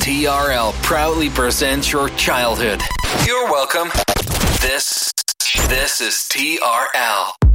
TRL proudly presents your childhood. You're welcome. This this is TRL.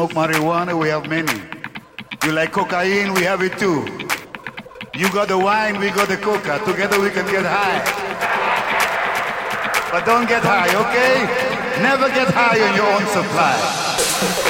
Smoke marijuana, we have many. You like cocaine, we have it too. You got the wine, we got the coca. Together we can get high. But don't get high, okay? Never get high on your own supply.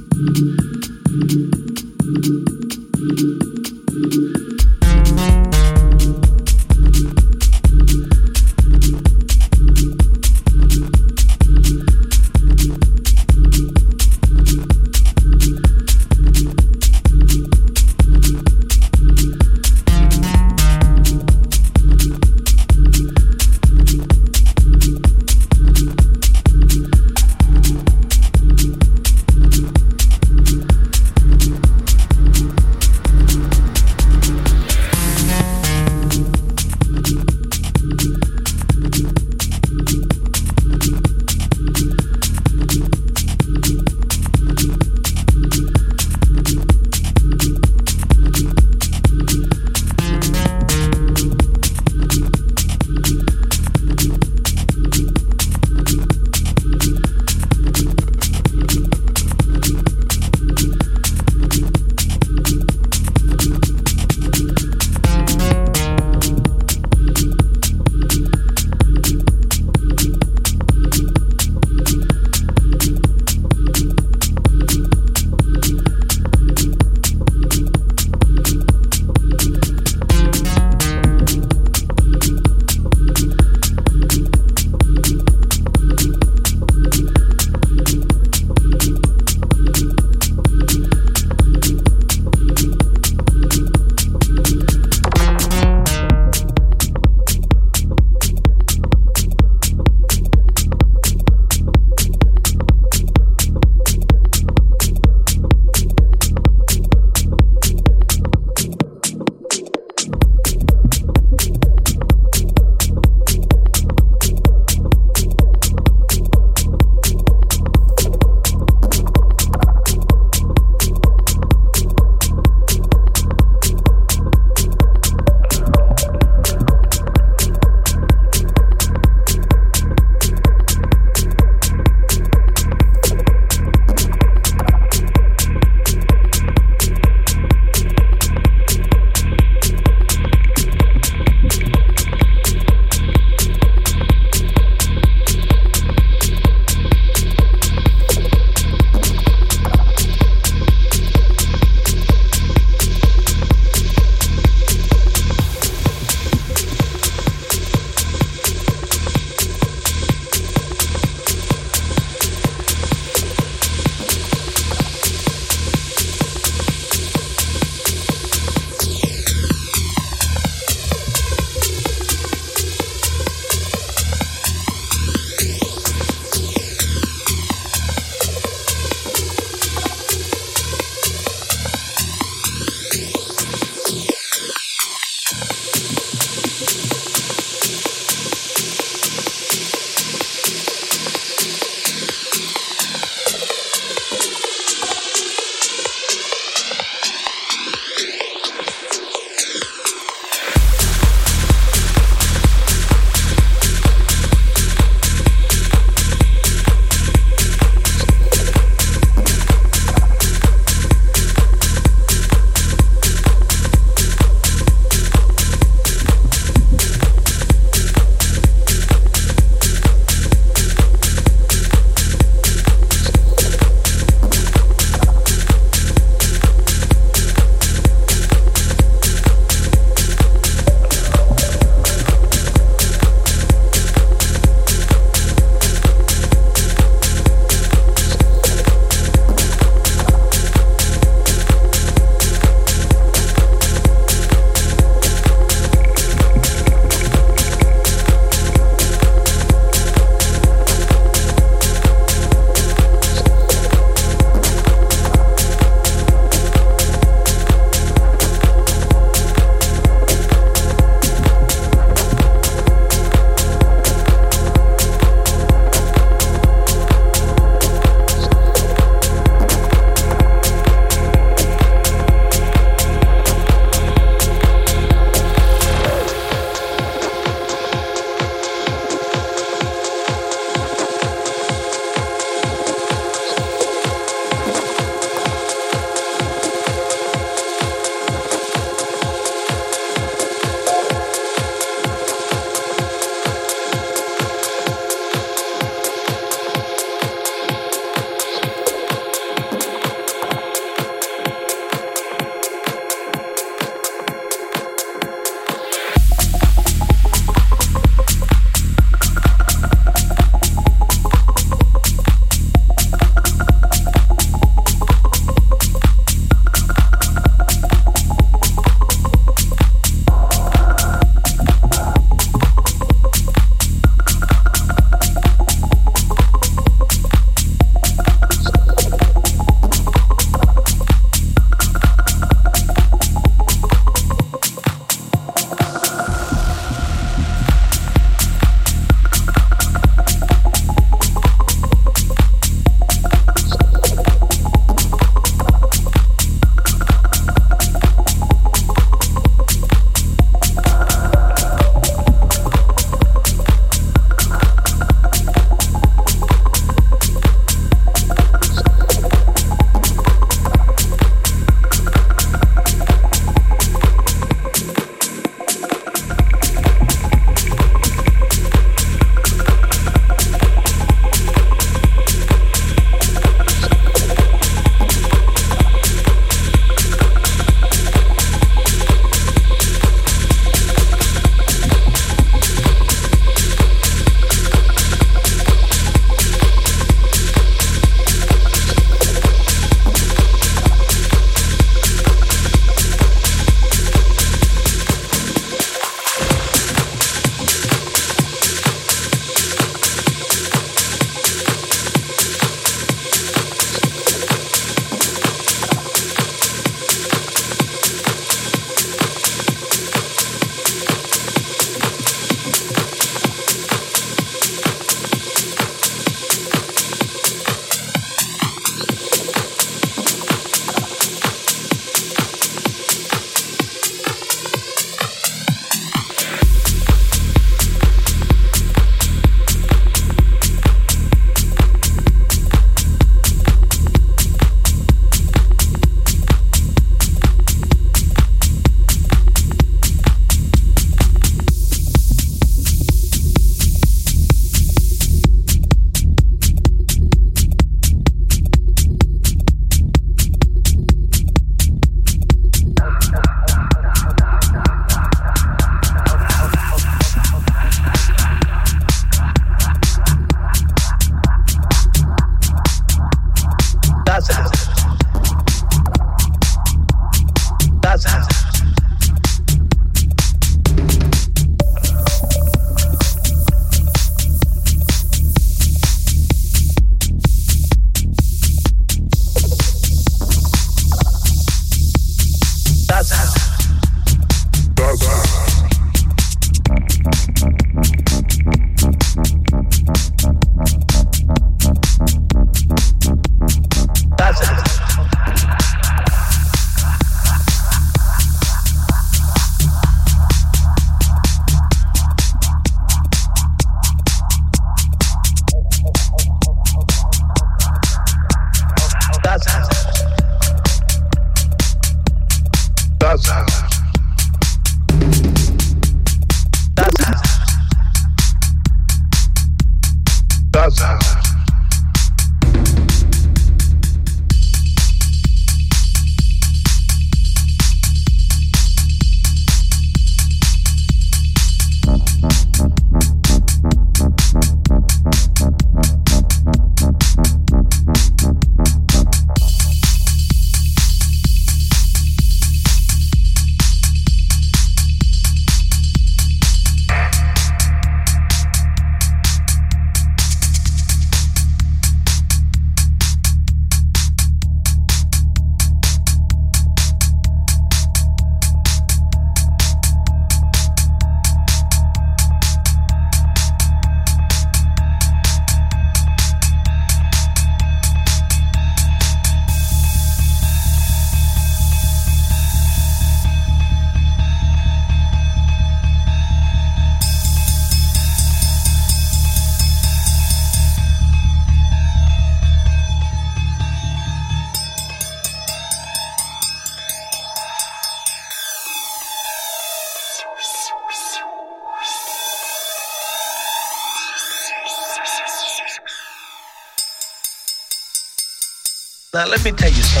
Now, let me tell you something.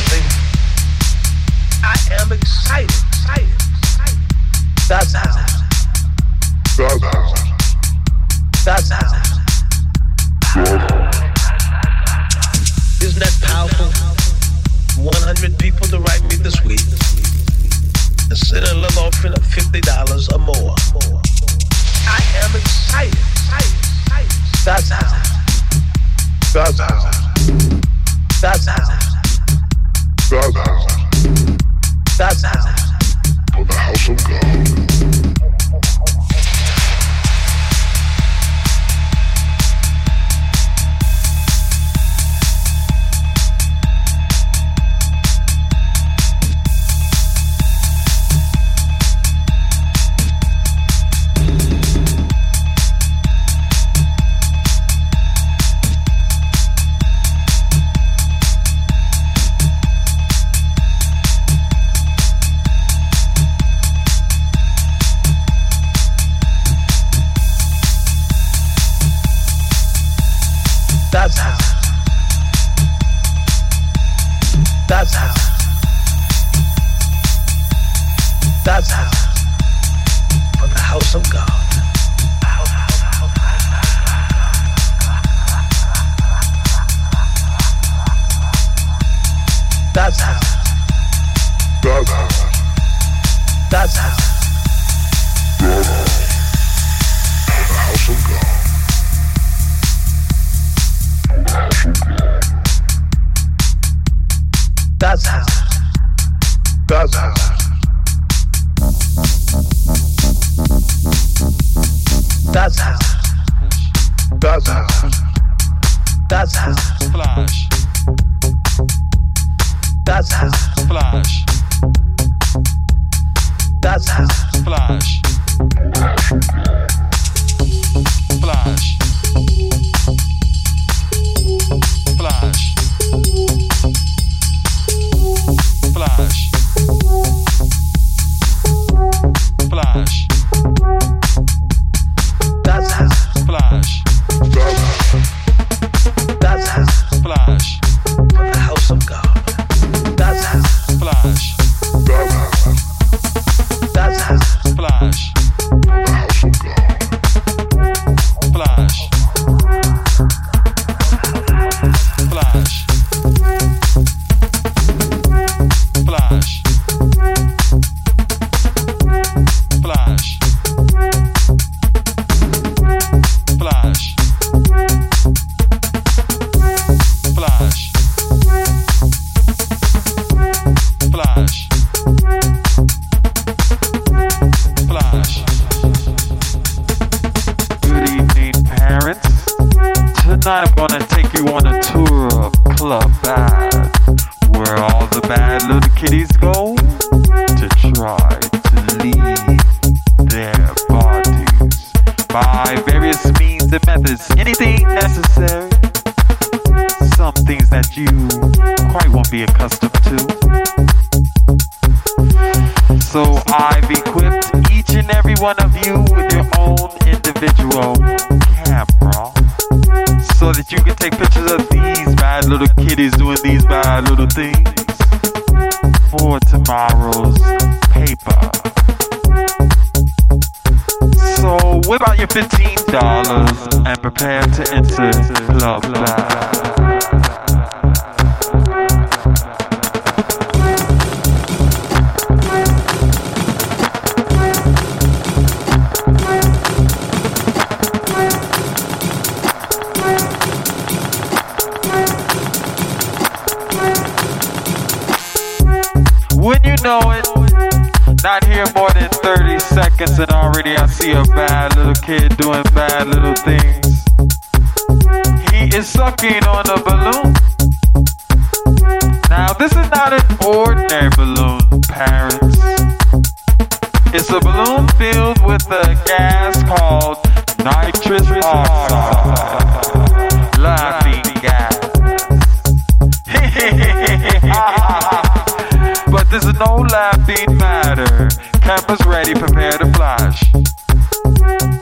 matter. Campus ready, prepare to flash.